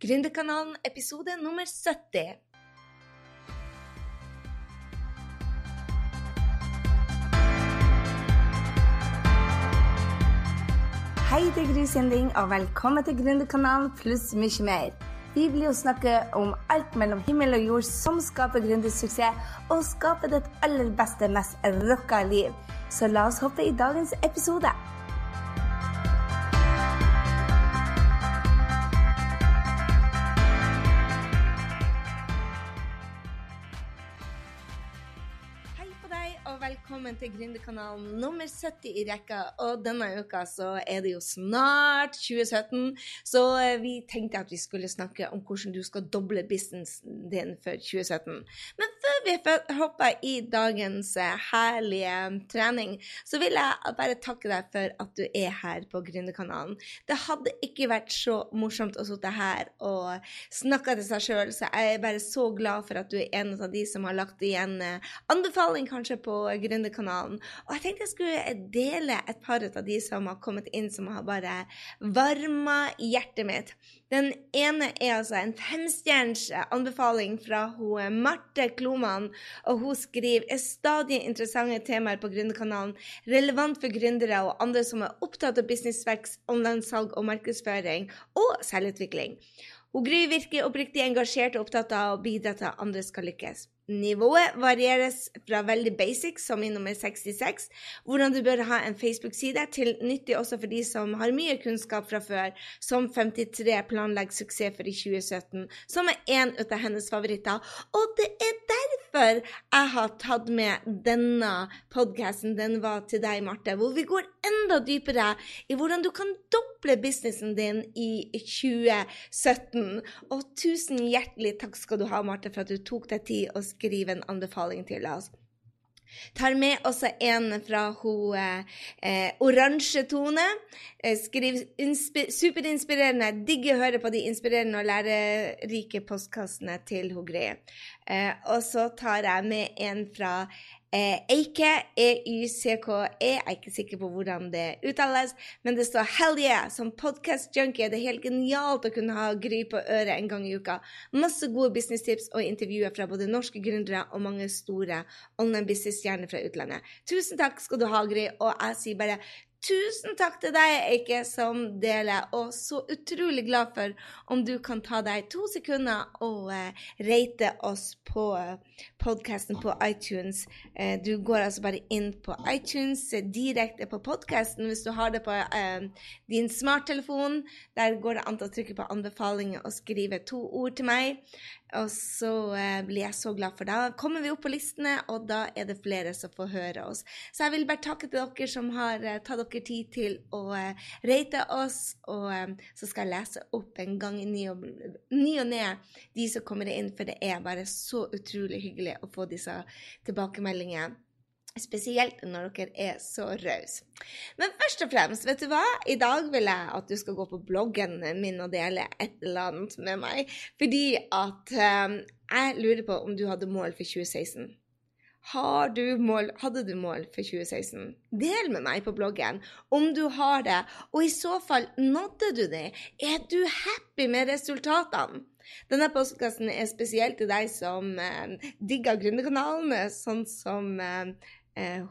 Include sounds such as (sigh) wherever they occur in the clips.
Gründerkanalen episode nummer 70. Hei, det er Gry og velkommen til Gründerkanalen pluss mye mer. Vi blir å snakke om alt mellom himmel og jord som skaper gründersuksess, og skaper ditt aller beste, mest rocka liv. Så la oss hoppe i dagens episode. Gründerkanalen nummer 70 i rekka. Og denne uka så er det jo snart 2017, så eh, vi tenkte at vi skulle snakke om hvordan du skal doble businessen din for 2017. Men før vi hopper i dagens eh, herlige trening, så vil jeg bare takke deg for at du er her på Gründerkanalen. Det hadde ikke vært så morsomt å sitte her og snakke til seg sjøl, så jeg er bare så glad for at du er en av de som har lagt igjen eh, anbefaling kanskje på Gründerkanalen. Og jeg tenkte jeg skulle dele et par av de som har kommet inn, som har bare varma hjertet mitt. Den ene er altså en femstjerners anbefaling fra hun Marte Kloman, og hun skriver er stadig interessante temaer på Gründerkanalen, relevant for gründere og andre som er opptatt av businessvekst, online-salg og markedsføring, og selvutvikling. Hun Gry virker oppriktig engasjert og opptatt av å bidra til at andre skal lykkes. Nivået varieres fra veldig basic, som i nummer 66, hvordan du bør ha en Facebook-side, til nyttig også for de som har mye kunnskap fra før, som 53 planlegg suksess for i 2017, som er en av hennes favoritter. Og det er derfor jeg har tatt med denne podkasten, den var til deg, Marte, hvor vi går enda dypere i hvordan du kan doble businessen din i 2017. Og tusen hjertelig takk skal du ha, Marte, for at du tok deg tid å skrive en anbefaling til oss. Tar med også en fra hun eh, Oransje Tone. Eh, inspi superinspirerende. Digger å høre på de inspirerende og lærerike postkastene til hun Greie. Eh, og så tar jeg med en fra eh, Eike, E-Y-C-K-E. Jeg er ikke sikker på hvordan det uttales, men det står Hell yeah! Som podkast-junkie det er helt genialt å kunne ha Gry på øret en gang i uka. Masse gode businesstips og intervjuer fra både norske gründere og mange store online business-stjerner fra utlandet. Tusen takk skal du ha, Gry, og jeg sier bare Tusen takk til deg, Eike, som deler, og så utrolig glad for om du kan ta deg to sekunder og eh, rate oss på eh, podkasten på iTunes. Eh, du går altså bare inn på iTunes eh, direkte på podkasten hvis du har det på eh, din smarttelefon. Der går det an å trykke på anbefalinger og skrive to ord til meg. Og så eh, blir jeg så glad, for da kommer vi opp på listene, og da er det flere som får høre oss. Så jeg vil bare takke til dere som har eh, tatt dere tid til å eh, rate oss, og så skal jeg lese opp en gang i ny og, ned de som kommer inn, for det er bare så utrolig hyggelig å få disse tilbakemeldingene. Spesielt når dere er så rause. Men først og fremst, vet du hva? I dag vil jeg at du skal gå på bloggen min og dele et eller annet med meg. Fordi at um, jeg lurer på om du hadde mål for 2016. Har du mål, hadde du mål for 2016? Del med meg på bloggen om du har det, og i så fall nådde du det. Er du happy med resultatene? Denne postkassen er spesielt til deg som eh, digger Gründerkanalen, sånn som eh,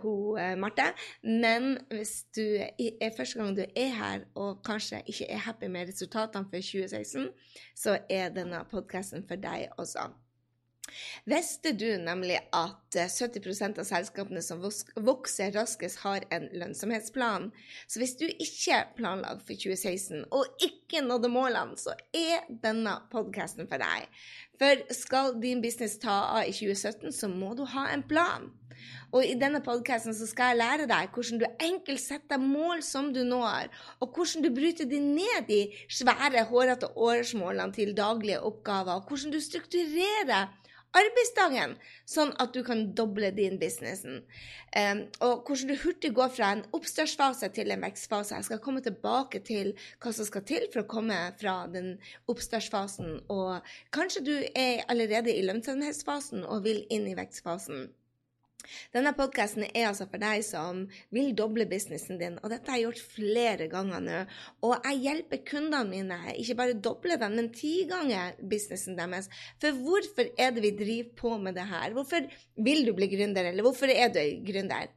hun eh, Marte. Men hvis du er første gang du er her og kanskje ikke er happy med resultatene for 2016, så er denne podkasten for deg også. Visste du nemlig at eh, 70% av selskapene som vokser raskest, har en lønnsomhetsplan? Så hvis du ikke planla for 2016 og ikke nådde målene, så er denne podkasten for deg. For skal din business ta av i 2017, så må du ha en plan. Og i denne podkasten skal jeg lære deg hvordan du enkelt setter mål som du når, og hvordan du bryter de ned i svære, hårete årsmålene til daglige oppgaver, og hvordan du strukturerer arbeidsdagen, sånn at du kan doble din businessen. Um, og hvordan du hurtig går fra en oppstartsfase til en vekstfase. Jeg skal komme tilbake til hva som skal til for å komme fra den oppstartsfasen, og kanskje du er allerede i lønnsomhetsfasen og vil inn i vekstfasen. Denne podkasten er altså for deg som vil doble businessen din, og dette har jeg gjort flere ganger nå. Og jeg hjelper kundene mine ikke bare doble dem, men ti ganger businessen deres. For hvorfor er det vi driver på med det her? Hvorfor vil du bli gründer, eller hvorfor er du gründer?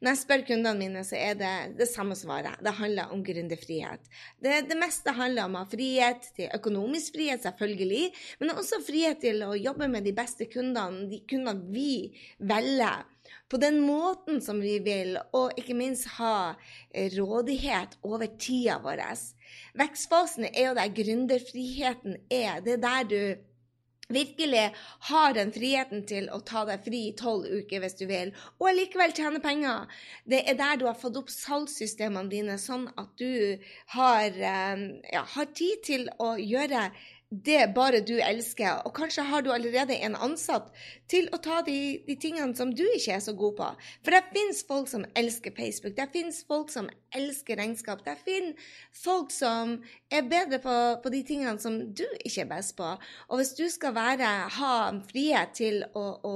Når jeg spør kundene mine, så er det det samme svaret. Det handler om gründerfrihet. Det, det meste handler om å ha frihet til økonomisk frihet, selvfølgelig, men også frihet til å jobbe med de beste kundene, de kundene vi velger på den måten som vi vil, og ikke minst ha eh, rådighet over tida vår. Vekstfasen er jo der gründerfriheten er. Det er der du virkelig har den friheten til å ta deg fri i tolv uker hvis du vil, og allikevel tjene penger. Det er der du har fått opp salgssystemene dine, sånn at du har, eh, ja, har tid til å gjøre det bare du elsker, og kanskje har du allerede en ansatt til å ta de, de tingene som du ikke er så god på. For det finnes folk som elsker Facebook, det finnes folk som elsker regnskap, det finner folk som er bedre på, på, de tingene som du ikke er best på. Og hvis du skal være, ha frihet til å, å,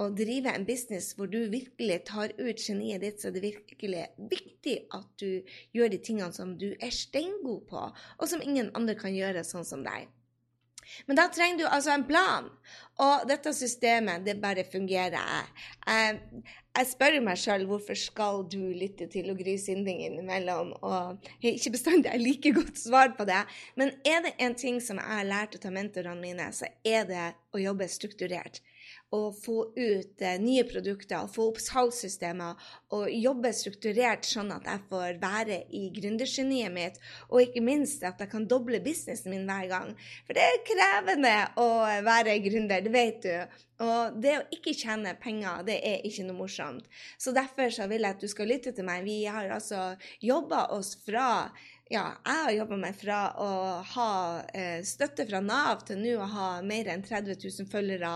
å drive en business hvor du virkelig tar ut geniet ditt, så er det virkelig viktig at du gjør de tingene som du er steingod på, og som ingen andre kan gjøre sånn som deg. Men da trenger du altså en plan. Og dette systemet, det bare fungerer. Jeg, jeg spør meg sjøl hvorfor skal du lytte til og gry synding innimellom. Og jeg ikke bestandig har like godt svar på det. Men er det en ting som jeg har lært ta mentorene mine, så er det å jobbe strukturert å få ut eh, nye produkter, få opp salgssystemer og jobbe strukturert sånn at jeg får være i gründergeniet mitt, og ikke minst at jeg kan doble businessen min hver gang. For det er krevende å være gründer, det vet du. Og det å ikke tjene penger, det er ikke noe morsomt. Så derfor så vil jeg at du skal lytte til meg. Vi har altså jobba oss fra ja, jeg har jobba meg fra å ha eh, støtte fra Nav til nå å ha mer enn 30 000 følgere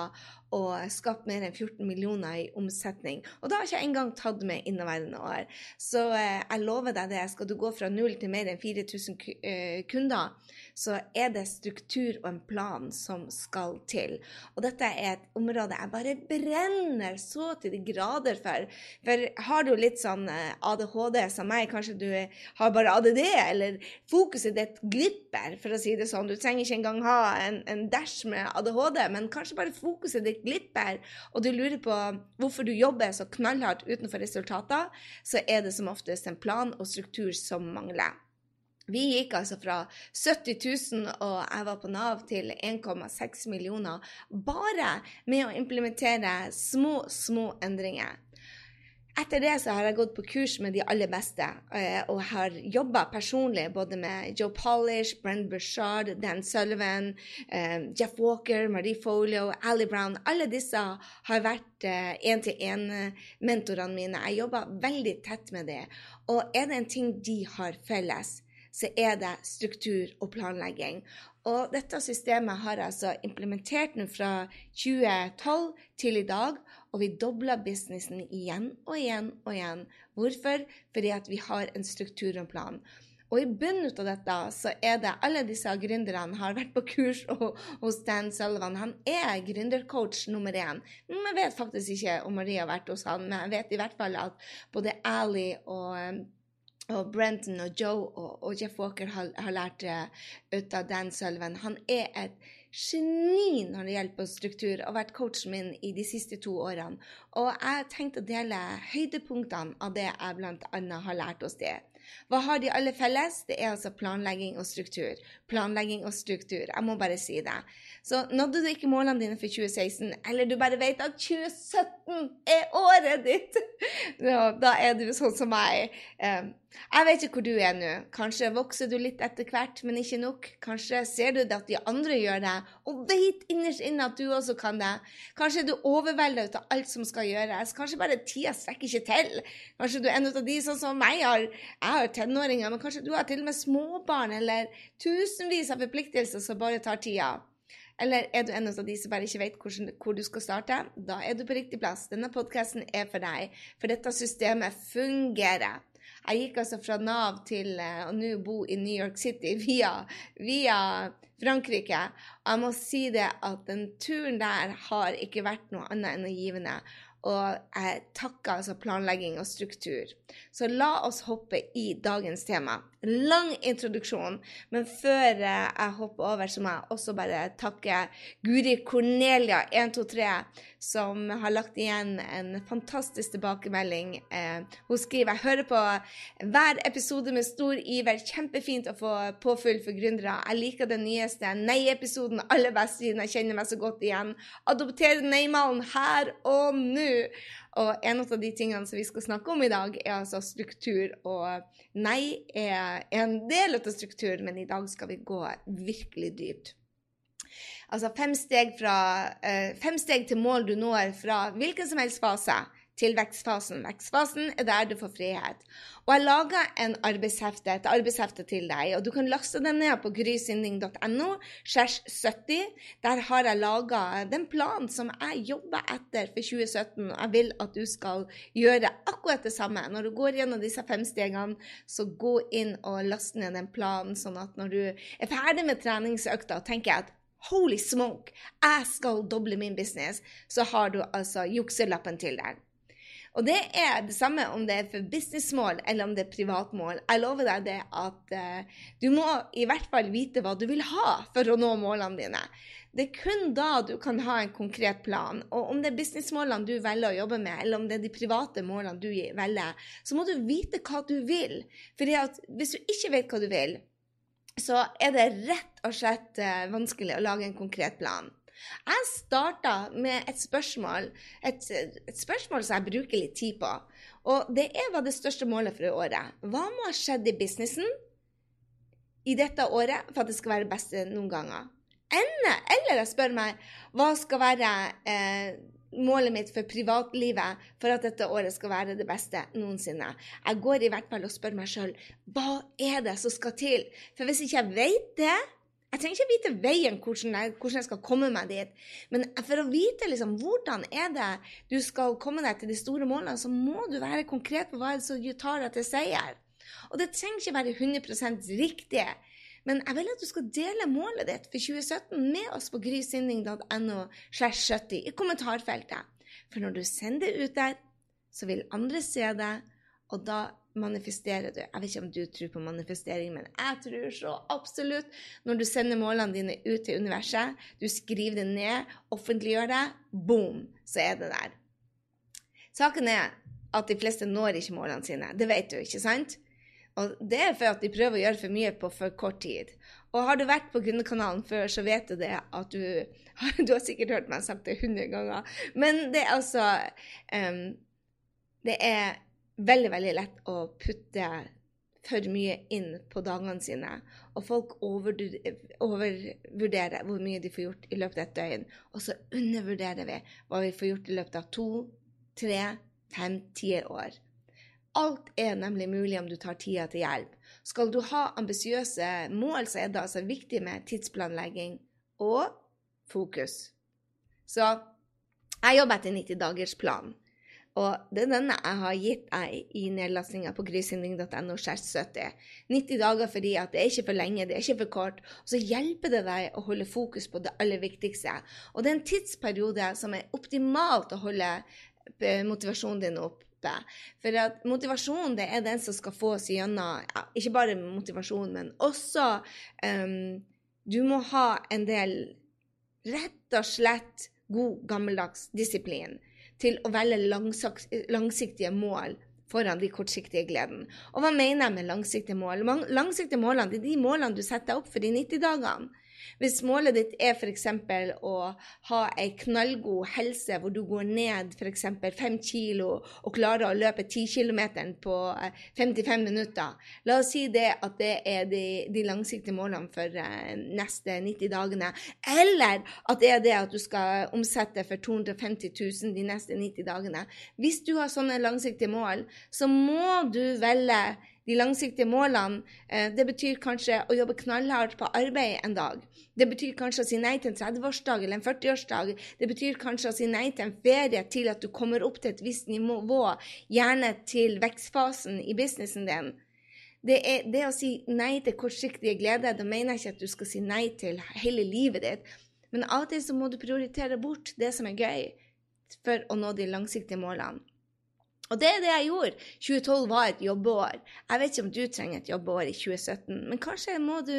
og skapt mer enn 14 millioner i omsetning. Og da har jeg ikke engang tatt med inneværende år. Så eh, jeg lover deg det. Skal du gå fra null til mer enn 4000 eh, kunder, så er det struktur og en plan som skal til. Og dette er et område jeg bare brenner så til de grader for. For har du litt sånn eh, ADHD som meg, kanskje du har bare ADD, eller fokuset ditt glipper, for å si det sånn. Du trenger ikke engang ha en, en dash med ADHD, men kanskje bare fokuset ditt glipper, og du lurer på hvorfor du jobber så knallhardt utenfor resultater, så er det som oftest en plan og struktur som mangler. Vi gikk altså fra 70 000 og jeg var på Nav til 1,6 millioner bare med å implementere små, små endringer. Etter det så har jeg gått på kurs med de aller beste, eh, og har jobba personlig både med Joe Polish, Brent Bushard, Dan Sullivan, eh, Jeff Walker, Marie Folio, Ali Brown. Alle disse har vært én-til-én-mentorene eh, mine. Jeg jobber veldig tett med det. Og er det en ting de har felles, så er det struktur og planlegging. Og dette systemet har altså implementert nå fra 2012 til i dag og vi dobler businessen igjen og igjen og igjen. Hvorfor? Fordi at vi har en struktur og en plan. Og i bunnen av dette så er det alle disse gründerne har vært på kurs hos Dan Sullivan. Han er gründercoach nummer én. Jeg vet faktisk ikke om Marie har vært hos han, men jeg vet i hvert fall at både Ali og og Brenton og Joe og, og Jeff Walker har, har lært det ut av Dan Sullivan. Han er et geni når det gjelder på struktur, og har vært coachen min i de siste to årene. Og jeg har tenkt å dele høydepunktene av det jeg bl.a. har lært hos det. Hva har de alle felles? Det er altså planlegging og struktur. Planlegging og struktur. Jeg må bare si det. Så nådde du ikke målene dine for 2016, eller du bare vet at 2017 er året ditt, (laughs) da er du sånn som meg. Jeg vet ikke hvor du er nå. Kanskje vokser du litt etter hvert, men ikke nok. Kanskje ser du at de andre gjør det, og vet innerst inne at du også kan det. Kanskje er du overveldet av alt som skal gjøres. Kanskje bare tida strekker ikke til. Kanskje du er en av de sånn som meg. Jeg har tenåringer, men kanskje du har til og med småbarn eller tusenvis av forpliktelser som bare tar tida. Eller er du en av de som bare ikke vet hvor, hvor du skal starte? Da er du på riktig plass. Denne podkasten er for deg, for dette systemet fungerer. Jeg gikk altså fra Nav til eh, å nå bo i New York City (laughs) via, via Frankrike. Og jeg må si det at den turen der har ikke vært noe annet enn givende. og jeg takker altså planlegging og struktur. Så la oss hoppe i dagens tema. Lang introduksjon, men før jeg hopper over, så må jeg også bare takke Guri Cornelia 123, som har lagt igjen en fantastisk tilbakemelding. Eh, hun skriver jeg hører på hver episode med stor iver. Kjempefint å få påfyll for gründere. Jeg liker den nyeste Nei-episoden aller best, siden jeg kjenner meg så godt igjen. Adoptere nei-malen her og nå. Og en av de tingene som vi skal snakke om i dag, er altså struktur. Og nei er en del av strukturen, men i dag skal vi gå virkelig dypt. Altså fem steg, fra, uh, fem steg til mål du når fra hvilken som helst fase til vekstfasen. Vekstfasen er der du får frihet. Og jeg laga en arbeidshefte, et arbeidshefte til deg, og du kan laste den ned på grysynding.no. 70. Der har jeg laga den planen som jeg jobber etter for 2017. og Jeg vil at du skal gjøre akkurat det samme. Når du går gjennom disse fem stegene, så gå inn og last ned den planen, sånn at når du er ferdig med treningsøkta, tenker jeg at Holy smoke, jeg skal doble min business. Så har du altså jukselappen til deg. Og det er det samme om det er for businessmål eller om det er privatmål. Jeg lover deg det at uh, du må i hvert fall vite hva du vil ha for å nå målene dine. Det er kun da du kan ha en konkret plan. Og om det er businessmålene du velger å jobbe med, eller om det er de private målene du velger, så må du vite hva du vil. For hvis du ikke vet hva du vil, så er det rett og slett uh, vanskelig å lage en konkret plan. Jeg starta med et spørsmål, et, et, spørsmål som jeg bruker litt tid på. Og det er hva det største målet for året. Hva må ha skjedd i businessen i dette året for at det skal være det beste noen ganger? Enne, eller jeg spør meg hva skal være eh, målet mitt for privatlivet for at dette året skal være det beste noensinne. Jeg går i hvert fall og spør meg sjøl hva er det som skal til? For hvis ikke jeg vet det, jeg trenger ikke vite veien, hvordan jeg, hvordan jeg, skal komme meg dit. Men for å vite liksom, hvordan er det du skal komme deg til de store målene, så må du være konkret på hva som tar deg til seier. Og det trenger ikke være 100% riktig. Men jeg vil at du skal dele målet ditt for 2017 med oss på grysynding.no i kommentarfeltet. For når du sender det ut der, så vil andre se det, og da manifesterer du. Jeg vet ikke om du tror på manifestering, men jeg tror så absolutt. Når du sender målene dine ut til universet, du skriver det ned, offentliggjør det, boom, så er det der. Saken er at de fleste når ikke målene sine. Det vet du, ikke sant? Og det er for at de prøver å gjøre for mye på for kort tid. Og har du vært på Grunnekanalen før, så vet du det at du (laughs) Du har sikkert hørt meg sagt det hundre ganger, men det er altså um, Det er veldig, veldig lett å putte for mye inn på dagene sine. Og folk overvurderer hvor mye de får gjort i løpet av et døgn. Og så undervurderer vi hva vi får gjort i løpet av to, tre, fem, ti år. Alt er nemlig mulig om du tar tida til hjelp. Skal du ha ambisiøse mål, så er det altså viktig med tidsplanlegging og fokus. Så jeg jobber etter 90 dagers plan. Og det er denne jeg har gitt deg i nedlastinga på grysynding.no 70. 90 dager fordi at det er ikke for lenge, det er ikke for kort. Og så hjelper det deg å holde fokus på det aller viktigste. Og det er en tidsperiode som er optimalt å holde eh, motivasjonen din opp. For at motivasjon det er den som skal få oss gjennom ja, Ikke bare motivasjon, men også um, Du må ha en del rett og slett god, gammeldags disiplin til å velge langsiktige mål foran de kortsiktige gleden. Og hva mener jeg med langsiktige mål? Langsiktige målene er de målene du setter opp for de 90 dagene. Hvis målet ditt er f.eks. å ha ei knallgod helse, hvor du går ned f.eks. 5 kilo og klarer å løpe 10 km på 55 eh, minutter La oss si det at det er de, de langsiktige målene for uh, neste 90 dagene. Eller at det er det at du skal omsette for 250 000 de neste 90 dagene. Hvis du har sånne langsiktige mål, så må du velge de langsiktige målene, eh, det betyr kanskje å jobbe knallhardt på arbeid en dag. Det betyr kanskje å si nei til en 30-årsdag eller en 40-årsdag. Det betyr kanskje å si nei til en ferie til at du kommer opp til et visst nivå, gjerne til vekstfasen i businessen din. Det, er, det å si nei til kortsiktige gleder, da mener jeg ikke at du skal si nei til hele livet ditt. Men av og til så må du prioritere bort det som er gøy. for å nå de langsiktige målene. Og det er det jeg gjorde. 2012 var et jobbeår. Jeg vet ikke om du trenger et jobbeår i 2017, men kanskje må du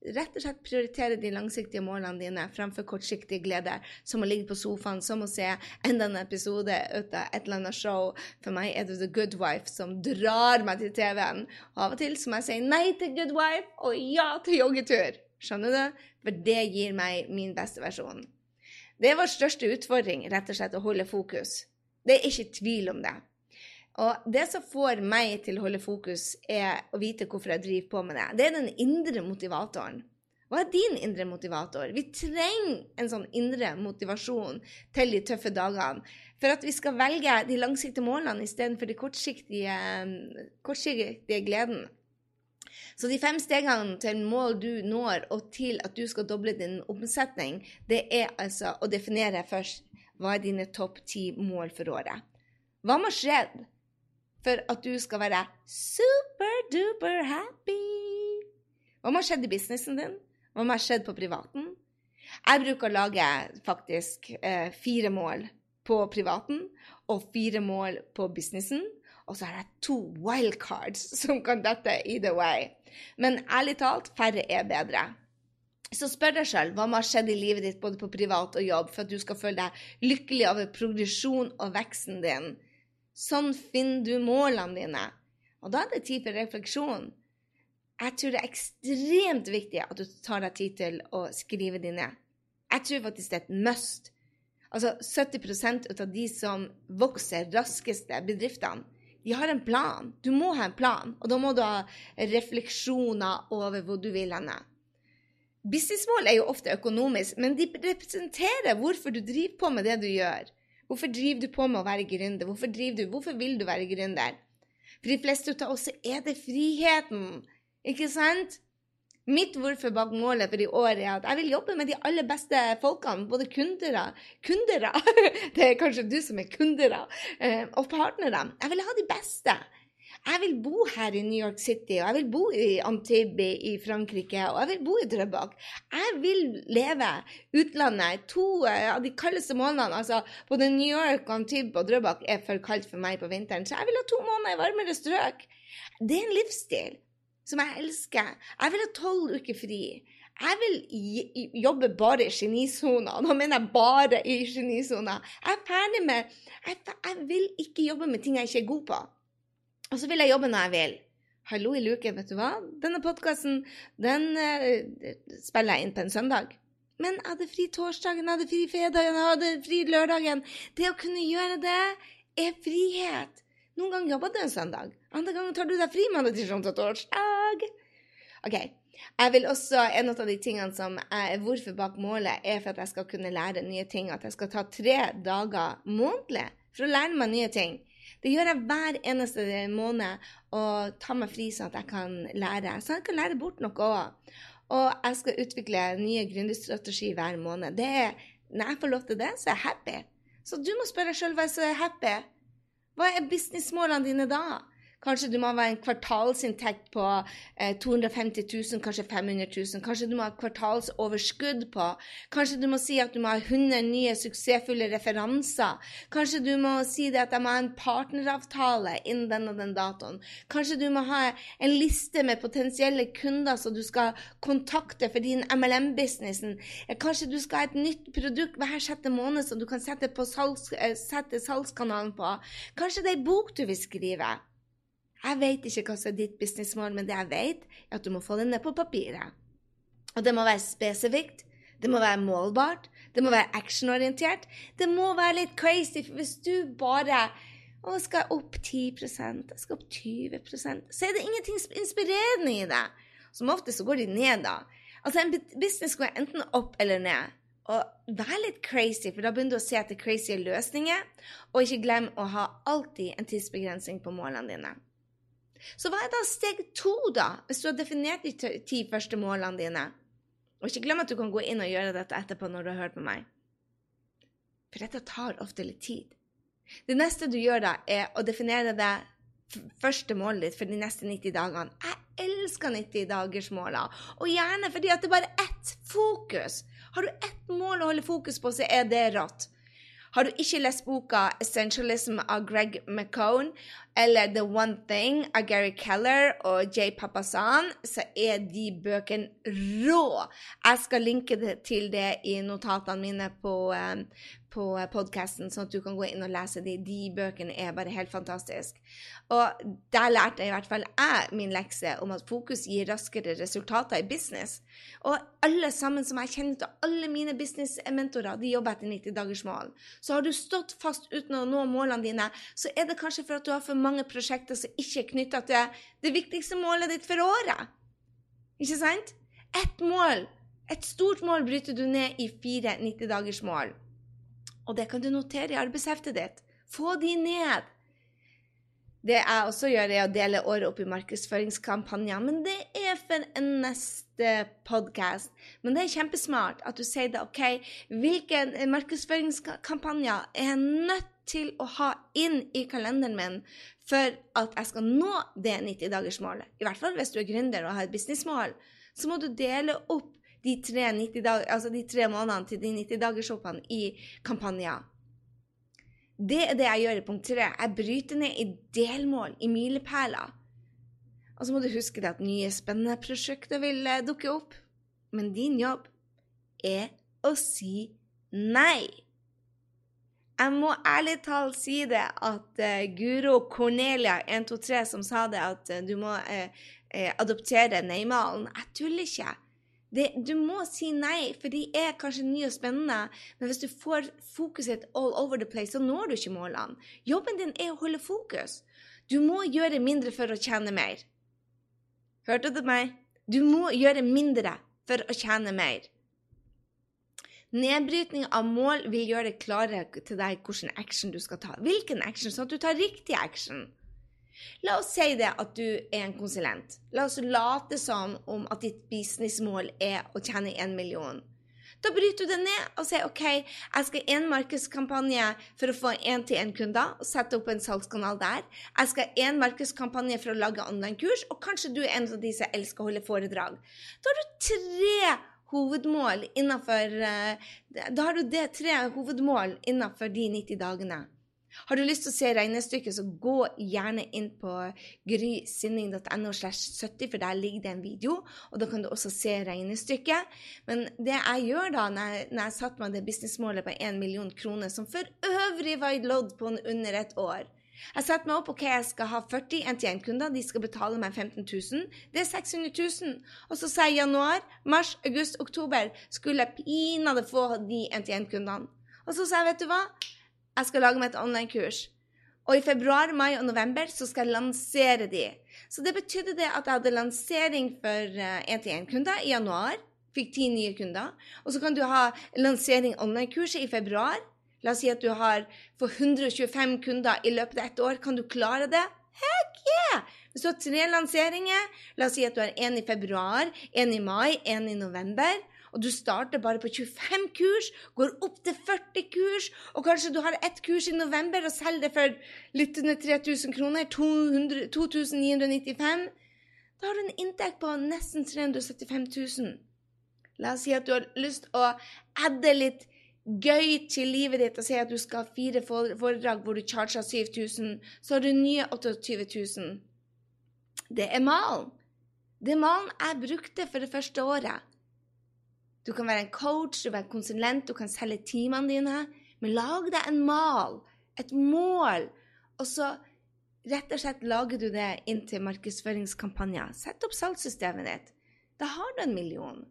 rett og slett prioritere de langsiktige målene dine fremfor kortsiktige gleder, som å ligge på sofaen, som å se enda en episode ut av et eller annet show. For meg er det The Good Wife som drar meg til TV-en. Av og til så må jeg si nei til Good Wife og ja til joggetur. Skjønner du? For det gir meg min beste versjon. Det er vår største utfordring, rett og slett, å holde fokus. Det er ikke tvil om det. Og det som får meg til å holde fokus, er å vite hvorfor jeg driver på med det. Det er den indre motivatoren. Hva er din indre motivator? Vi trenger en sånn indre motivasjon til de tøffe dagene. For at vi skal velge de langsiktige målene istedenfor de kortsiktige, kortsiktige gleden. Så de fem stegene til mål du når, og til at du skal doble din omsetning, det er altså å definere først hva er dine topp ti mål for året. Hva må skje for at du skal være super-duper happy? Hva må ha skjedd i businessen din? Hva må ha skjedd på privaten? Jeg bruker å lage faktisk eh, fire mål på privaten og fire mål på businessen. Og så har jeg to wildcards (laughs) som kan dette either way. Men ærlig talt, færre er bedre. Så spør deg sjøl hva må ha skjedd i livet ditt både på privat og jobb for at du skal føle deg lykkelig over progresjon og veksten din. Sånn finner du målene dine. Og da er det tid for refleksjon. Jeg tror det er ekstremt viktig at du tar deg tid til å skrive de ned. Jeg tror faktisk det er et must. Altså 70% av de som vokser raskeste bedriftene, de har en plan. Du må ha en plan, og da må du ha refleksjoner over hvor du vil henne. Businessmål er jo ofte økonomisk, men de representerer hvorfor du driver på med det du gjør. Hvorfor driver du på med å være gründer? Hvorfor, du, hvorfor vil du være gründer? For de fleste av oss er det friheten, ikke sant? Mitt hvorfor bak målet for i år er at jeg vil jobbe med de aller beste folkene. Både kundere Kundere! (laughs) Det er kanskje du som er kundere. Eh, og partnere. Jeg vil ha de beste. Jeg vil bo her i New York City, og jeg vil bo i Antibes i Frankrike, og jeg vil bo i Drøbak. Jeg vil leve utlandet to eh, av de kaldeste månedene. Altså både New York, Antibes og Drøbak er for kaldt for meg på vinteren, så jeg vil ha to måneder i varmere strøk. Det er en livsstil som jeg elsker. Jeg vil ha tolv uker fri. Jeg vil jobbe bare i genisona. Nå mener jeg bare i genisona. Jeg er ferdig med jeg, vil ikke jobbe med ting jeg ikke er god på. Og så vil jeg jobbe når jeg vil. Hallo i luken, vet du hva? Denne podkasten den uh, spiller jeg inn på en søndag. Men jeg hadde fri torsdagen, jeg hadde fri fredagen, jeg hadde fri lørdagen. Det å kunne gjøre det er frihet. Noen ganger jobber du en søndag. Andre ganger tar du deg fri mandag, tirsdag, onsdag, torsdag. OK. Jeg vil også, En av de tingene som er hvorfor bak målet, er for at jeg skal kunne lære nye ting. At jeg skal ta tre dager månedlig for å lære meg nye ting. Det gjør jeg hver eneste måned og tar meg fri sånn at jeg kan lære. Så jeg kan lære bort noe òg. Og jeg skal utvikle nye gründerstrategier hver måned. Det er, når jeg får lov til det, så er jeg happy. Så du må spørre deg sjøl hva som er happy. Hva er businessmålene dine da? Kanskje du må ha en kvartalsinntekt på eh, 250 000, kanskje 500 000. Kanskje du må ha kvartalsoverskudd på. Kanskje du må si at du må ha 100 nye suksessfulle referanser. Kanskje du må si at jeg må ha en partneravtale innen den og den datoen. Kanskje du må ha en liste med potensielle kunder som du skal kontakte for din MLM-businessen. Kanskje du skal ha et nytt produkt hver sjette måned som du kan sette, salgs, eh, sette salgskanalen på. Kanskje det er ei bok du vil skrive. Jeg vet ikke hva som er ditt businessmål, men det jeg vet, er at du må få det ned på papiret. Og det må være spesifikt, det må være målbart, det må være actionorientert. Det må være litt crazy, for hvis du bare å, skal opp 10 jeg skal opp 20% så er det ingenting inspirerende i det. Som ofte så går de ned, da. Altså, en business går enten opp eller ned. Og vær litt crazy, for da begynner du å se etter crazy løsninger. Og ikke glem å ha alltid en tidsbegrensning på målene dine. Så hva er da steg to, da, hvis du har definert de ti første målene dine? Og ikke glem at du kan gå inn og gjøre dette etterpå når du har hørt på meg. For dette tar ofte litt tid. Det neste du gjør da, er å definere det første målet ditt for de neste 90 dagene. Jeg elsker 90-dagersmåla, og gjerne fordi at det er bare ett fokus. Har du ett mål å holde fokus på, så er det rått. Har du ikke lest boka 'Essentialism' av Greg McCone eller 'The One Thing' av Gary Keller og Jay Papasan, så er de bøkene rå. Jeg skal linke til det i notatene mine på, um, på podkasten, sånn at du kan gå inn og lese de. De bøkene er bare helt fantastiske. Og der lærte jeg i hvert fall jeg min lekse om at fokus gir raskere resultater i business. Og alle sammen som jeg kjenner til, alle mine businessmentorer, de jobber etter 90 dagers mål. Så har du stått fast uten å nå målene dine, så er det kanskje for at du har for mange prosjekter som ikke er knytta til det viktigste målet ditt for året. Ikke sant? Ett mål, et stort mål, bryter du ned i fire 90 dagers mål. Og det kan du notere i arbeidsheftet ditt. Få de ned. Det jeg også gjør, er å dele året opp i markedsføringskampanjer. Men det er for en neste podkast. Men det er kjempesmart at du sier det. OK, hvilke markedsføringskampanjer er jeg nødt til å ha inn i kalenderen min for at jeg skal nå det 90-dagersmålet? I hvert fall hvis du er gründer og har et businessmål. Så må du dele opp de tre, dag, altså de tre månedene til de 90-dagershoppene i kampanjer. Det er det jeg gjør i punkt tre. Jeg bryter ned i delmål, i milepæler. Og så må du huske at nye, spennende prosjekter vil eh, dukke opp. Men din jobb er å si nei. Jeg må ærlig talt si det at uh, Guro Cornelia 123 som sa det, at uh, du må uh, adoptere nei-malen. Jeg tuller ikke. Det, du må si nei, for de er kanskje nye og spennende, men hvis du får fokuset all over the place, så når du ikke målene. Jobben din er å holde fokus. Du må gjøre mindre for å tjene mer. Hørte du meg? Du må gjøre mindre for å tjene mer. Nedbrytning av mål vil gjøre det klarere til deg hvilken action du skal ta. Hvilken action, sånn at du tar riktig action. La oss si det at du er en konsulent. La oss late som om at ditt businessmål er å tjene én million. Da bryter du det ned og sier OK, jeg skal ha én markedskampanje for å få én-til-én-kunder og sette opp en salgskanal der. Jeg skal ha én markedskampanje for å lage online-kurs, og kanskje du er en av de som elsker å holde foredrag. Da har du tre hovedmål innenfor eh, Da har du det tre hovedmål innenfor de 90 dagene. Har du lyst til å se regnestykket, så gå gjerne inn på grysinning.no, slash 70, for der ligger det en video. Og da kan du også se regnestykket. Men det jeg gjør da, når jeg, når jeg satte meg det businessmålet på 1 million kroner, som for øvrig var i lodd på under et år jeg setter meg opp ok, jeg skal ha 40 NTN-kunder, de skal betale meg 15 000. Det er 600 000. Og så sier jeg januar, mars, august, oktober skulle jeg pinadø få de NTN-kundene. Og så sa jeg, vet du hva, jeg skal lage meg et online-kurs. Og i februar, mai og november så skal jeg lansere de. Så det betydde det at jeg hadde lansering for én-til-én-kunder i januar. Fikk ti nye kunder. Og så kan du ha lansering online-kurset i februar. La oss si at du har for 125 kunder i løpet av ett år. Kan du klare det? Heck yeah! Hvis du har tre lanseringer, la oss si at du har én i februar, én i mai, én i november, og du starter bare på 25 kurs, går opp til 40 kurs, og kanskje du har ett kurs i november og selger det for litt under 3000 kroner, 200, 2995, da har du en inntekt på nesten 375 000. La oss si at du har lyst å adde litt gøy til livet ditt og si at du skal ha fire foredrag hvor du charger 7000, så har du nye 28 000. Det er malen. Det malen jeg brukte for det første året. Du kan være en coach, du kan være en konsulent, du kan selge timene dine. Men lag deg en mal, et mål, og så rett og slett lager du det inn til markedsføringskampanjer. Sett opp salgssystemet ditt. Da har du en million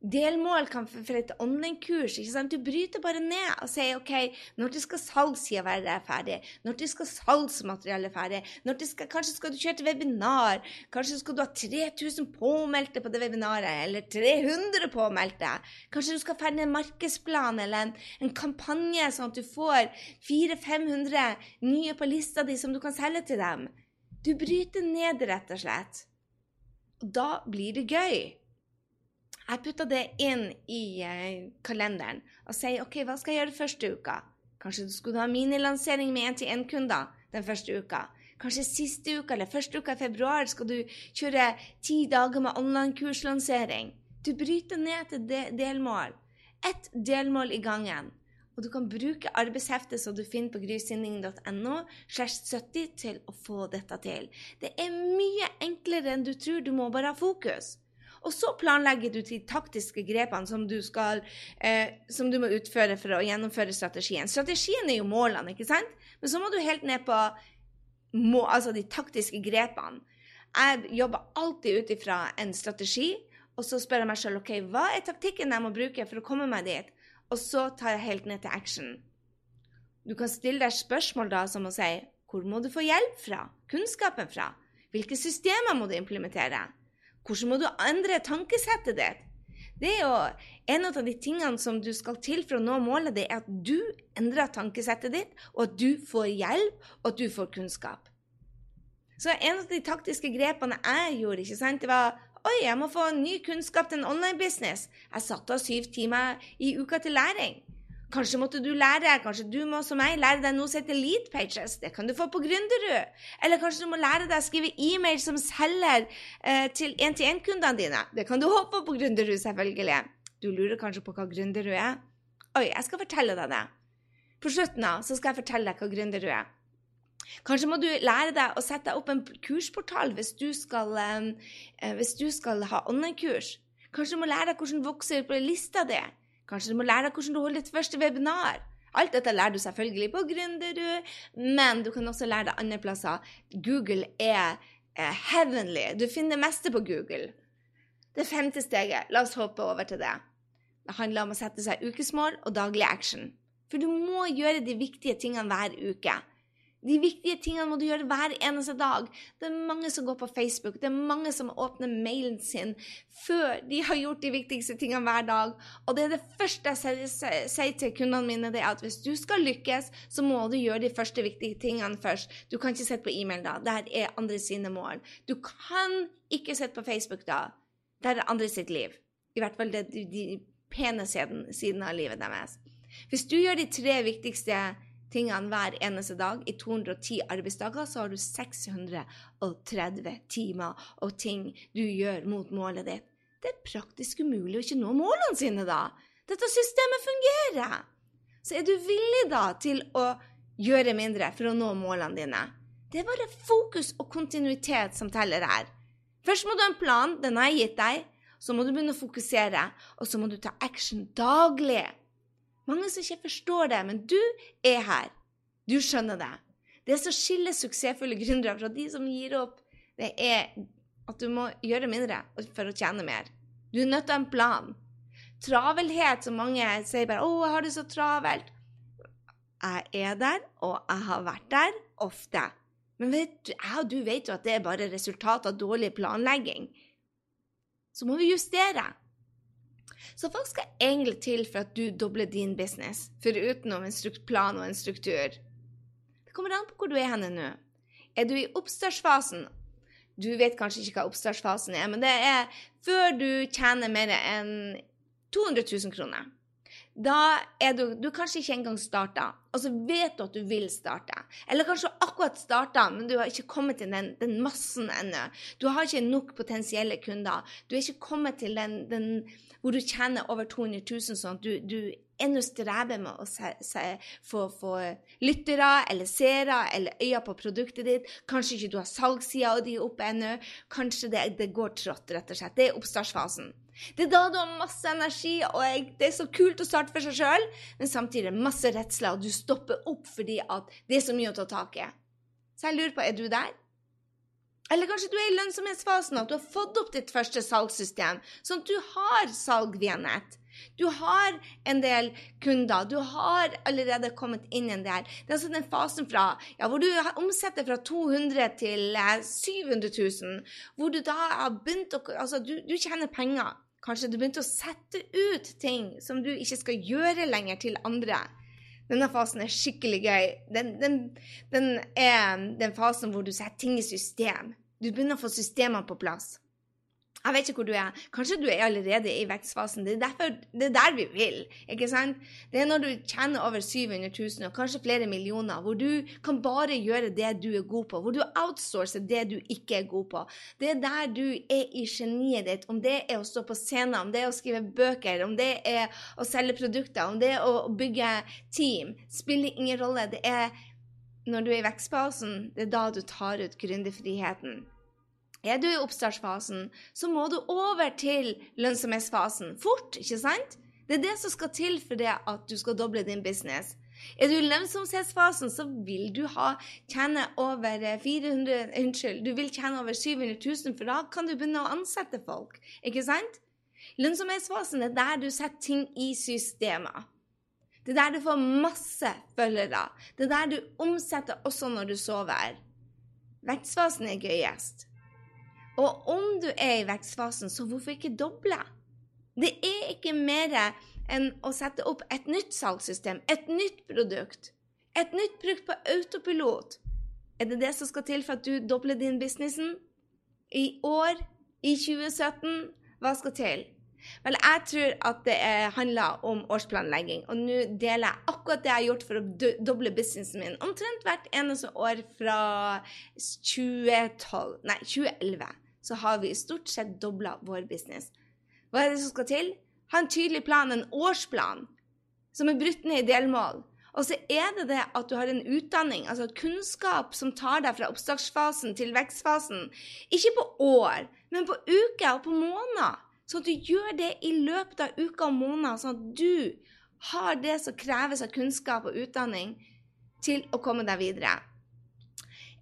delmål kan for et online-kurs. ikke sant? Du bryter bare ned og sier OK, når skal salgssida være ferdig? Når skal salgsmateriellet ferdig? Skal, kanskje skal du kjøre til webinar? Kanskje skal du ha 3000 påmeldte på det webinaret? Eller 300 påmeldte? Kanskje du skal ferdig en markedsplan eller en, en kampanje, sånn at du får 400-500 nye på lista di som du kan selge til dem? Du bryter ned, rett og slett. Og da blir det gøy. Jeg putter det inn i uh, kalenderen og sier OK, hva skal jeg gjøre første uka? Kanskje du skulle ha minilansering med én-til-én-kunder den første uka. Kanskje siste uka eller første uka i februar skal du kjøre ti dager med online-kurslansering. Du bryter ned til delmål. Ett delmål i gangen. Og du kan bruke arbeidsheftet som du finner på grysynding.no slash 70 til å få dette til. Det er mye enklere enn du tror. Du må bare ha fokus. Og så planlegger du de taktiske grepene som du, skal, eh, som du må utføre for å gjennomføre strategien. Strategien er jo målene, ikke sant? Men så må du helt ned på må, altså de taktiske grepene. Jeg jobber alltid ut ifra en strategi, og så spør jeg meg sjøl OK, hva er taktikken jeg må bruke for å komme meg dit? Og så tar jeg helt ned til action. Du kan stille deg spørsmål da som å si hvor må du få hjelp fra? Kunnskapen fra? Hvilke systemer må du implementere? Hvordan må du endre tankesettet ditt? Det er jo en av de tingene som du skal til for å nå målet, det er at du endrer tankesettet ditt, og at du får hjelp, og at du får kunnskap. Så en av de taktiske grepene jeg gjorde, ikke sant, det var Oi, jeg må få ny kunnskap til en online-business. Jeg satte av syv timer i uka til læring. Kanskje måtte du lære, kanskje du må som meg lære deg noe som heter lead pages. Det kan du få på Gründerud. Eller kanskje du må lære deg å skrive e-mail som selger eh, til én-til-én-kundene dine. Det kan du håpe på Gründerud, selvfølgelig. Du lurer kanskje på hva Gründerud er? Oi, jeg skal fortelle deg det. På slutten av så skal jeg fortelle deg hva Gründerud er. Kanskje må du lære deg å sette opp en kursportal hvis du skal, eh, hvis du skal ha online-kurs. Kanskje du må lære deg hvordan vokser på lista di. Kanskje du må lære deg hvordan du holder ditt første webinar. Alt dette lærer du selvfølgelig på Gründerud, men du kan også lære deg andre plasser. Google er eh, heavenly. Du finner det meste på Google. Det femte steget, la oss hoppe over til det. Det handler om å sette seg ukesmål og daglig action. For du må gjøre de viktige tingene hver uke. De viktige tingene må du gjøre hver eneste dag. Det er mange som går på Facebook, det er mange som åpner mailen sin før de har gjort de viktigste tingene hver dag. Og det er det første jeg sier til kundene mine, det er at hvis du skal lykkes, så må du gjøre de første viktige tingene først. Du kan ikke sitte på e-mail da. Der er andre sine mål. Du kan ikke sitte på Facebook da. Der er andre sitt liv. I hvert fall det, de pene siden av livet deres. Hvis du gjør de tre viktigste tingene hver eneste dag. I 210 arbeidsdager så har du 630 timer og ting du gjør mot målet ditt. Det er praktisk umulig å ikke nå målene sine da. Dette systemet fungerer. Så er du villig da til å gjøre mindre for å nå målene dine? Det er bare fokus og kontinuitet som teller her. Først må du ha en plan, den har jeg gitt deg. Så må du begynne å fokusere, og så må du ta action daglig. Mange som ikke forstår det, men du er her. Du skjønner det. Det som skiller suksessfulle gründere fra de som gir opp, det er at du må gjøre mindre for å tjene mer. Du er nødt til å ha en plan. Travelhet, som mange sier bare 'Å, jeg har det så travelt'. Jeg er der, og jeg har vært der ofte. Men vet jeg og du vet jo at det er bare resultat av dårlig planlegging. Så må vi justere. Så folk skal egentlig til for at du dobler din business, forutenom en plan og en struktur. Det kommer an på hvor du er henne nå. Er du i oppstartsfasen? Du vet kanskje ikke hva oppstartsfasen er, men det er før du tjener mer enn 200 000 kroner. Da er du, du kanskje ikke engang starta, og så vet du at du vil starte. Eller kanskje akkurat starta, men du har ikke kommet til den, den massen ennå. Du har ikke nok potensielle kunder. Du er ikke kommet til den, den hvor du tjener over 200 000, sånn at du, du ennå streber med å se, se, få, få, lyttere eller seere eller øyne på produktet ditt. Kanskje ikke du har salgssida di oppe ennå. Kanskje det, det, går trått, rett og slett. Det er oppstartsfasen. Det er da du har masse energi, og jeg, det er så kult å starte for seg sjøl, men samtidig masse redsler, og du stopper opp fordi at det er så mye å ta tak i. Så jeg lurer på, er du der? Eller kanskje du er i lønnsomhetsfasen, at du har fått opp ditt første salgssystem, sånn at du har salg via nett. Du har en del kunder, du har allerede kommet inn en del. Det er altså den fasen fra ja, hvor du omsetter fra 200 til 700 000, hvor du da har begynt å Altså, du, du tjener penger. Kanskje du begynte å sette ut ting som du ikke skal gjøre lenger til andre. Denne fasen er skikkelig gøy. Den, den, den er den fasen hvor du setter ting i system. Du begynner å få systemene på plass. Jeg vet ikke hvor du er. Kanskje du er allerede i vekstfasen. Det er, derfor, det er der vi vil. ikke sant? Det er når du tjener over 700 000 og kanskje flere millioner, hvor du kan bare gjøre det du er god på, hvor du outsourcer det du ikke er god på. Det er der du er i geniet ditt. Om det er å stå på scenen, om det er å skrive bøker, om det er å selge produkter, om det er å bygge team, spiller ingen rolle. Det er når du er i vekstfasen, det er da du tar ut gründerfriheten. Er du i oppstartsfasen, så må du over til lønnsomhetsfasen fort, ikke sant? Det er det som skal til for det at du skal doble din business. Er du i lønnsomhetsfasen, så vil du ha, tjene over 400, unnskyld, du vil tjene over 700 000, for da kan du begynne å ansette folk. Ikke sant? Lønnsomhetsfasen er der du setter ting i systemer. Det er der du får masse følgere. Det er der du omsetter også når du sover. Vekstfasen er gøyest. Og om du er i vekstfasen, så hvorfor ikke doble? Det er ikke mer enn å sette opp et nytt salgssystem, et nytt produkt. Et nytt produkt på autopilot. Er det det som skal til for at du dobler din businessen? I år? I 2017? Hva skal til? Vel, jeg tror at det handler om årsplanlegging. Og nå deler jeg akkurat det jeg har gjort for å doble businessen min omtrent hvert eneste år fra 2012, nei, 2011 så har vi stort sett dobla vår business. Hva er det som skal til? Ha en tydelig plan, en årsplan, som er brutt ned i delmål. Og så er det det at du har en utdanning, altså kunnskap, som tar deg fra oppstartsfasen til vekstfasen. Ikke på år, men på uker og på måneder. Sånn at du gjør det i løpet av uker og måneder, sånn at du har det som kreves av kunnskap og utdanning til å komme deg videre.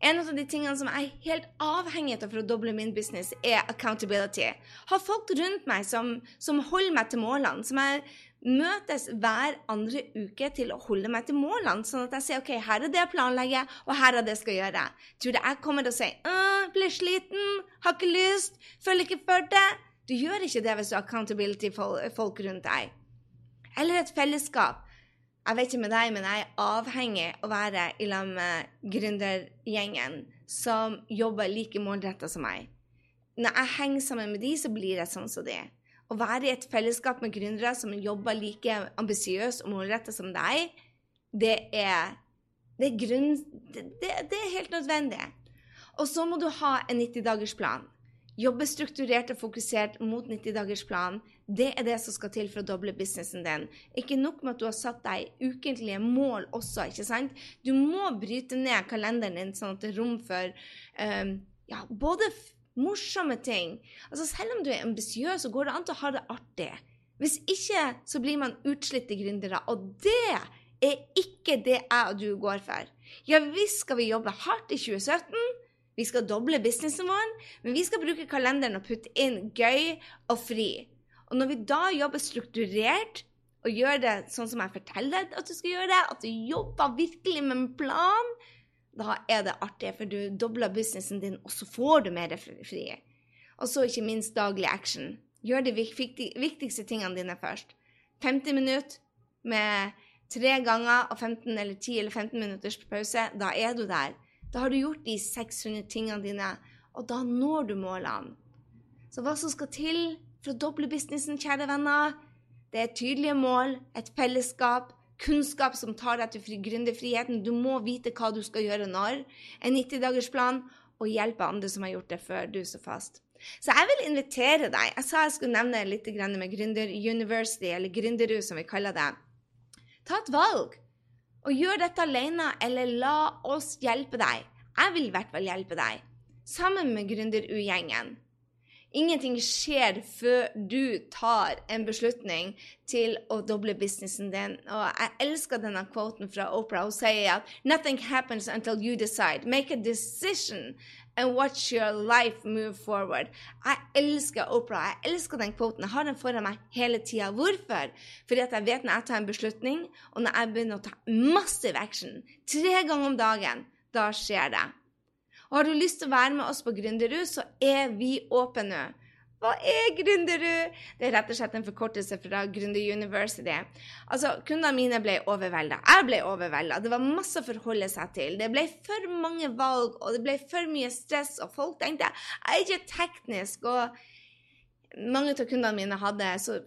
En av de tingene som jeg er helt avhengig av for å doble min business, er accountability. Ha folk rundt meg som, som holder meg til målene. som jeg møtes hver andre uke til å holde meg til målene, sånn at jeg sier OK, her er det jeg planlegger, og her er det jeg skal gjøre. Tror du jeg kommer til å si blir sliten, har ikke lyst, føler ikke for det? Du gjør ikke det hvis du har accountability-folk rundt deg. Eller et fellesskap. Jeg vet ikke med deg, men jeg er avhengig av å være i lag med gründergjengen som jobber like målretta som meg. Når jeg henger sammen med de, så blir jeg sånn som de. Å være i et fellesskap med gründere som jobber like ambisiøst og målretta som deg, det er, det er, grunn, det, det er helt nødvendig. Og så må du ha en 90-dagersplan. Jobbe strukturert og fokusert mot 90-dagersplanen. Det er det som skal til for å doble businessen din. Ikke nok med at du har satt deg ukentlige mål også, ikke sant? Du må bryte ned kalenderen din sånn at det er rom for um, ja, både morsomme ting Altså Selv om du er ambisiøs, så går det an til å ha det artig. Hvis ikke, så blir man utslitte gründere. Og det er ikke det jeg og du går for. Ja visst skal vi jobbe hardt i 2017. Vi skal doble businessen vår, men vi skal bruke kalenderen og putte inn gøy og fri. Og når vi da jobber strukturert og gjør det sånn som jeg forteller deg at du skal gjøre det, at du jobber virkelig med en plan, da er det artig, for du dobler businessen din, og så får du mer fri. Og så ikke minst daglig action. Gjør de viktigste tingene dine først. 50 minutter med tre ganger og 15 eller 10 eller 15 minutters pause, da er du der. Da har du gjort de 600 tingene dine, og da når du målene. Så hva som skal til for å doble businessen, kjære venner. Det er tydelige mål, et fellesskap, kunnskap som tar deg til gründerfriheten. Du må vite hva du skal gjøre når. En 90-dagersplan, og hjelpe andre som har gjort det før du står fast. Så jeg vil invitere deg. Jeg sa jeg skulle nevne litt med Gründer University, eller Gründerud som vi kaller det. Ta et valg, og gjør dette alene, eller la oss hjelpe deg. Jeg vil i hvert fall hjelpe deg, sammen med Gründerud-gjengen. Ingenting skjer før du tar en beslutning til å doble businessen din. Og jeg elsker denne kvoten fra Oprah. Hun sier at 'Nothing happens until you decide. Make a decision and watch your life move forward'. Jeg elsker Oprah. Jeg elsker den kvoten. Jeg har den foran meg hele tida. Hvorfor? Fordi at jeg vet når jeg tar en beslutning, og når jeg begynner å ta massive action tre ganger om dagen, da skjer det. Og har du lyst til å være med oss på Gründerud, så er vi åpne. Hva er Gründerud? Det er rett og slett en forkortelse fra Gründer University. Altså, Kundene mine ble overvelda. Jeg ble overvelda. Det var masse å forholde seg til. Det ble for mange valg, og det ble for mye stress, og folk tenkte jeg er ikke teknisk. og mange av kundene mine hadde så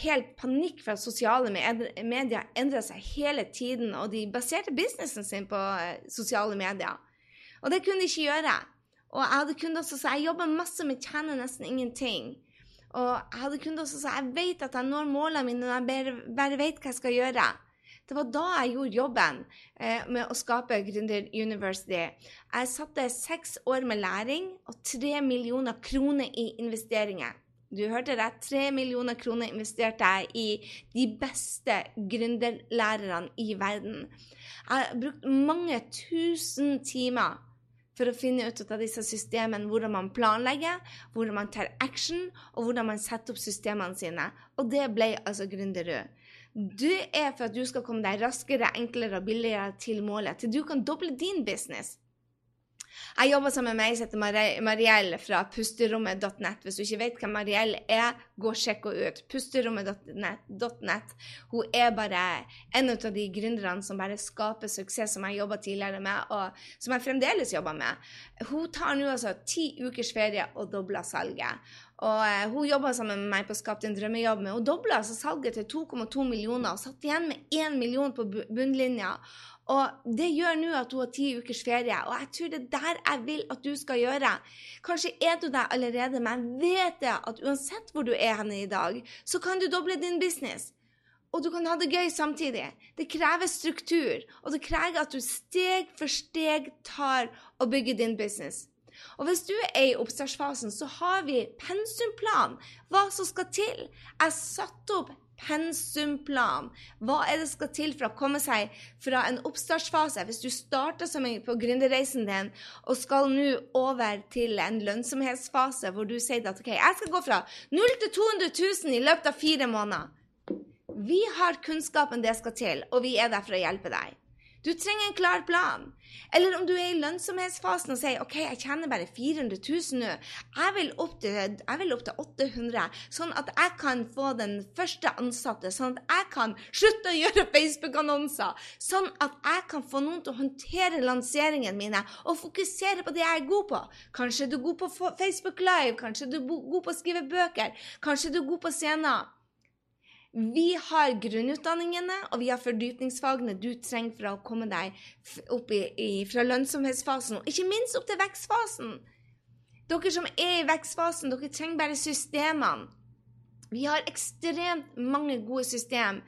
helt panikk for at sosiale medier endra seg hele tiden, og de baserte businessen sin på eh, sosiale medier. Og det kunne de ikke gjøre. Og jeg hadde kunder som sa jeg jobber masse, men tjener nesten ingenting. Og jeg hadde kunder som sa jeg vet at jeg når målene mine når jeg bare, bare vet hva jeg skal gjøre. Det var da jeg gjorde jobben eh, med å skape Gründer University. Jeg satte seks år med læring og tre millioner kroner i investeringer. Du hørte rett. Tre millioner kroner investerte jeg i de beste gründerlærerne i verden. Jeg har brukt mange tusen timer for å finne ut av disse systemene, hvordan man planlegger, hvordan man tar action, og hvordan man setter opp systemene sine. Og det ble altså Gründerud. Det er for at du skal komme deg raskere, enklere og billigere til målet. Til du kan doble din business. Jeg jobber sammen med ei som heter Mariell fra pusterommet.net. Hvis du ikke vet hvem Mariell er, gå og sjekk henne ut. Pusterommet.net. Hun er bare en av de gründerne som bare skaper suksess, som jeg jobba tidligere med, og som jeg fremdeles jobber med. Hun tar nå altså ti ukers ferie og dobler salget. Og eh, Hun jobba sammen med meg på Skap din drømmejobb, men hun dobla altså salget til 2,2 millioner og satt igjen med 1 million på bunnlinja. Og det gjør nå at hun har ti ukers ferie, og jeg tror det er der jeg vil at du skal gjøre. Kanskje er du der allerede, men vet jeg at uansett hvor du er henne i dag, så kan du doble din business. Og du kan ha det gøy samtidig. Det krever struktur, og det krever at du steg for steg tar og bygger din business. Og hvis du er i oppstartsfasen, så har vi pensumplan. Hva som skal til. Jeg satte opp pensumplan. Hva er det skal til for å komme seg fra en oppstartsfase? Hvis du starter på gründerreisen din og skal nå over til en lønnsomhetsfase hvor du sier at OK, jeg skal gå fra 0 til 200 000 i løpet av fire måneder. Vi har kunnskapen det skal til, og vi er der for å hjelpe deg. Du trenger en klar plan. Eller om du er i lønnsomhetsfasen og sier OK, jeg tjener bare 400 000 nå. Jeg vil, til, jeg vil opp til 800, sånn at jeg kan få den første ansatte. Sånn at jeg kan slutte å gjøre Facebook-annonser. Sånn at jeg kan få noen til å håndtere lanseringene mine og fokusere på det jeg er god på. Kanskje du er god på Facebook Live, kanskje du er god på å skrive bøker, kanskje du er god på scener. Vi har grunnutdanningene og vi har fordypningsfagene du trenger for å komme deg opp i, i, fra lønnsomhetsfasen, og ikke minst opp til vekstfasen. Dere som er i vekstfasen, dere trenger bare systemene. Vi har ekstremt mange gode system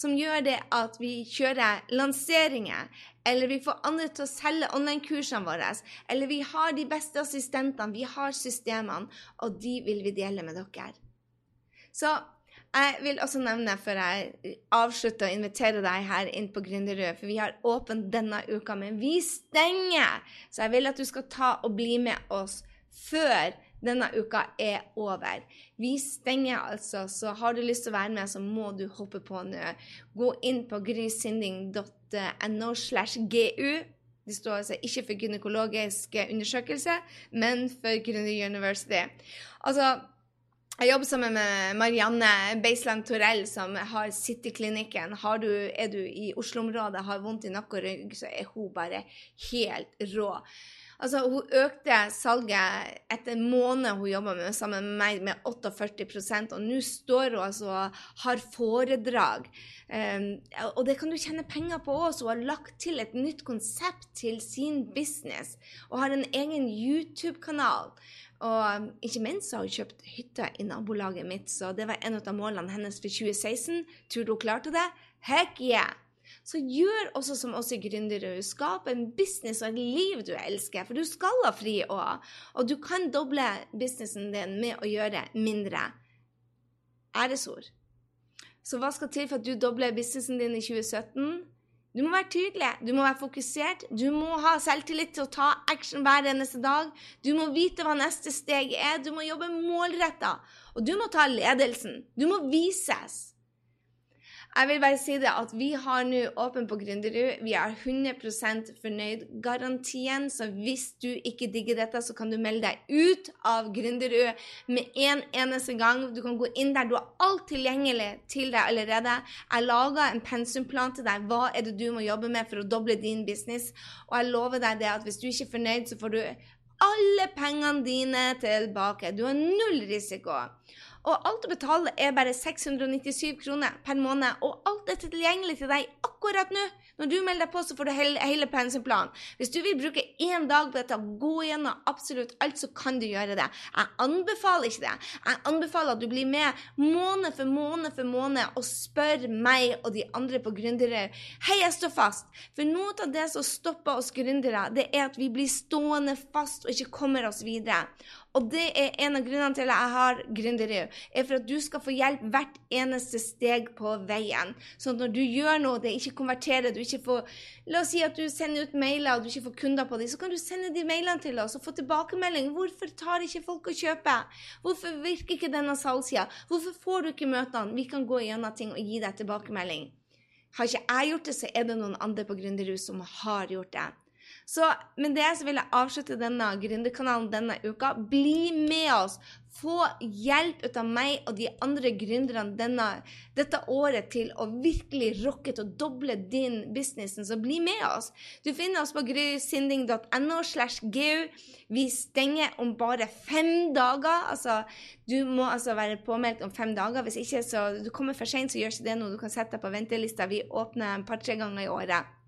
som gjør det at vi kjører lanseringer, eller vi får andre til å selge online-kursene våre, eller vi har de beste assistentene, vi har systemene, og de vil vi dele med dere. Så jeg vil også nevne, før jeg avslutter å invitere deg her inn på Gründerrød, for vi har åpent denne uka, men vi stenger! Så jeg vil at du skal ta og bli med oss før denne uka er over. Vi stenger altså, så har du lyst til å være med, så må du hoppe på nå. Gå inn på grysynding.no slash gu. Det står altså ikke for gynekologisk undersøkelse, men for Gründer University. Altså, jeg jobber sammen med Marianne Beisland Torell, som har City-klinikken. Er du i Oslo-området, har vondt i nakke og rygg, så er hun bare helt rå. Altså, Hun økte salget etter en måned hun jobba med, sammen med meg med 48% og nå står hun altså og har foredrag. Um, og det kan du tjene penger på òg. Hun har lagt til et nytt konsept til sin business og har en egen YouTube-kanal. Og ikke minst har hun kjøpt hytte i nabolaget mitt, så det var en av målene hennes for 2016. Tror du hun klarte det? Heck yeah! Så gjør også som oss i Gründerud. Skap en business og et liv du elsker, for du skal ha fri òg. Og du kan doble businessen din med å gjøre mindre. Æresord. Så hva skal til for at du dobler businessen din i 2017? Du må være tydelig, du må være fokusert, du må ha selvtillit til å ta action hver eneste dag. Du må vite hva neste steg er, du må jobbe målretta. Og du må ta ledelsen. Du må vises. Jeg vil bare si det at vi har nå åpen på Gründerud. Vi er 100 fornøyd-garantien. Så hvis du ikke digger dette, så kan du melde deg ut av Gründerud med en eneste gang. Du kan gå inn der. Du har alt tilgjengelig til deg allerede. Jeg laga en pensumplan til deg. Hva er det du må jobbe med for å doble din business? Og jeg lover deg det at hvis du ikke er fornøyd, så får du alle pengene dine tilbake. Du har null risiko. Og alt du betaler, er bare 697 kroner per måned, og alt er tilgjengelig til deg akkurat nå. Når du melder deg på, så får du hele, hele pensumplanen. Hvis du vil bruke én dag på dette, gå gjennom absolutt alt, så kan du gjøre det. Jeg anbefaler ikke det. Jeg anbefaler at du blir med måned for måned for måned og spør meg og de andre på Gründere. Hei, jeg står fast. For noe av det som stopper oss gründere, det er at vi blir stående fast og ikke kommer oss videre. Og det er en av grunnene til at jeg har Gründerøy. er for at du skal få hjelp hvert eneste steg på veien. Sånn at når du gjør noe, det ikke konverterer, du ikke får La oss si at du sender ut mailer og du ikke får kunder på dem, så kan du sende de mailene til oss og få tilbakemelding. Hvorfor tar ikke folk å kjøpe? Hvorfor virker ikke denne salgssida? Hvorfor får du ikke møtene? Vi kan gå gjennom ting og gi deg tilbakemelding. Har ikke jeg gjort det, så er det noen andre på Gründerhus som har gjort det. Så med det så vil jeg avslutte denne gründerkanalen denne uka. Bli med oss. Få hjelp ut av meg og de andre gründerne denne, dette året til å virkelig rocke til å doble din business. Så bli med oss. Du finner oss på grysinding.no. Vi stenger om bare fem dager. Altså, du må altså være påmeldt om fem dager. Hvis ikke så du kommer for seint, så gjør ikke det noe. Du kan sette deg på ventelista. Vi åpner et par-tre ganger i året.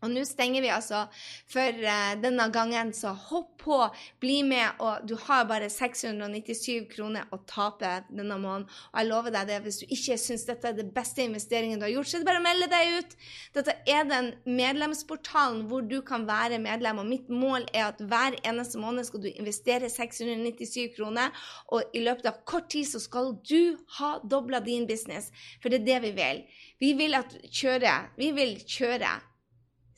Og nå stenger vi altså for uh, denne gangen, så hopp på, bli med. Og du har bare 697 kroner å tape denne måneden. Og jeg lover deg det, hvis du ikke syns dette er det beste investeringen du har gjort, så er det bare å melde deg ut. Dette er den medlemsportalen hvor du kan være medlem. Og mitt mål er at hver eneste måned skal du investere 697 kroner, og i løpet av kort tid så skal du ha dobla din business. For det er det vi vil. Vi vil at kjøre, vi vil kjøre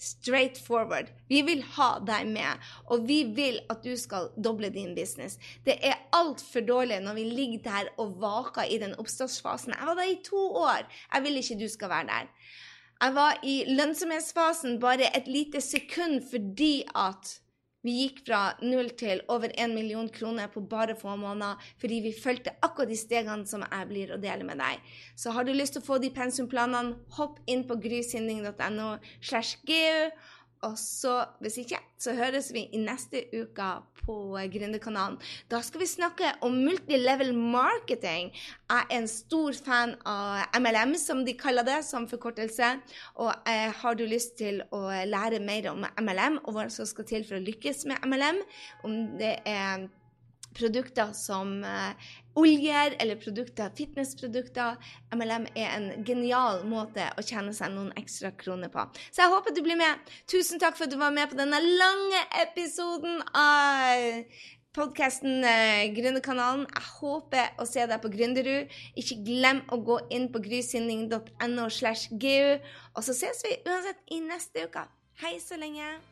straight forward. Vi vil ha deg med, og vi vil at du skal doble din business. Det er altfor dårlig når vi ligger der og vaker i den oppstartsfasen. Jeg var der i to år. Jeg vil ikke du skal være der. Jeg var i lønnsomhetsfasen bare et lite sekund fordi at vi gikk fra null til over én million kroner på bare få måneder fordi vi fulgte akkurat de stegene som jeg blir å dele med deg. Så har du lyst til å få de pensumplanene, hopp inn på grysynding.no slash geu og så, hvis ikke, så høres vi i neste uke på Gründerkanalen. Da skal vi snakke om multilevel marketing. Jeg er en stor fan av MLM, som de kaller det, som forkortelse. Og eh, har du lyst til å lære mer om MLM, og hva som skal til for å lykkes med MLM, om det er produkter som uh, oljer eller produkter, fitnessprodukter. MLM er en genial måte å tjene seg noen ekstra kroner på. Så jeg håper du blir med. Tusen takk for at du var med på denne lange episoden av podkasten uh, Gründerkanalen. Jeg håper å se deg på Gründerud. Ikke glem å gå inn på grysynding.no. Og så ses vi uansett i neste uke. Hei så lenge.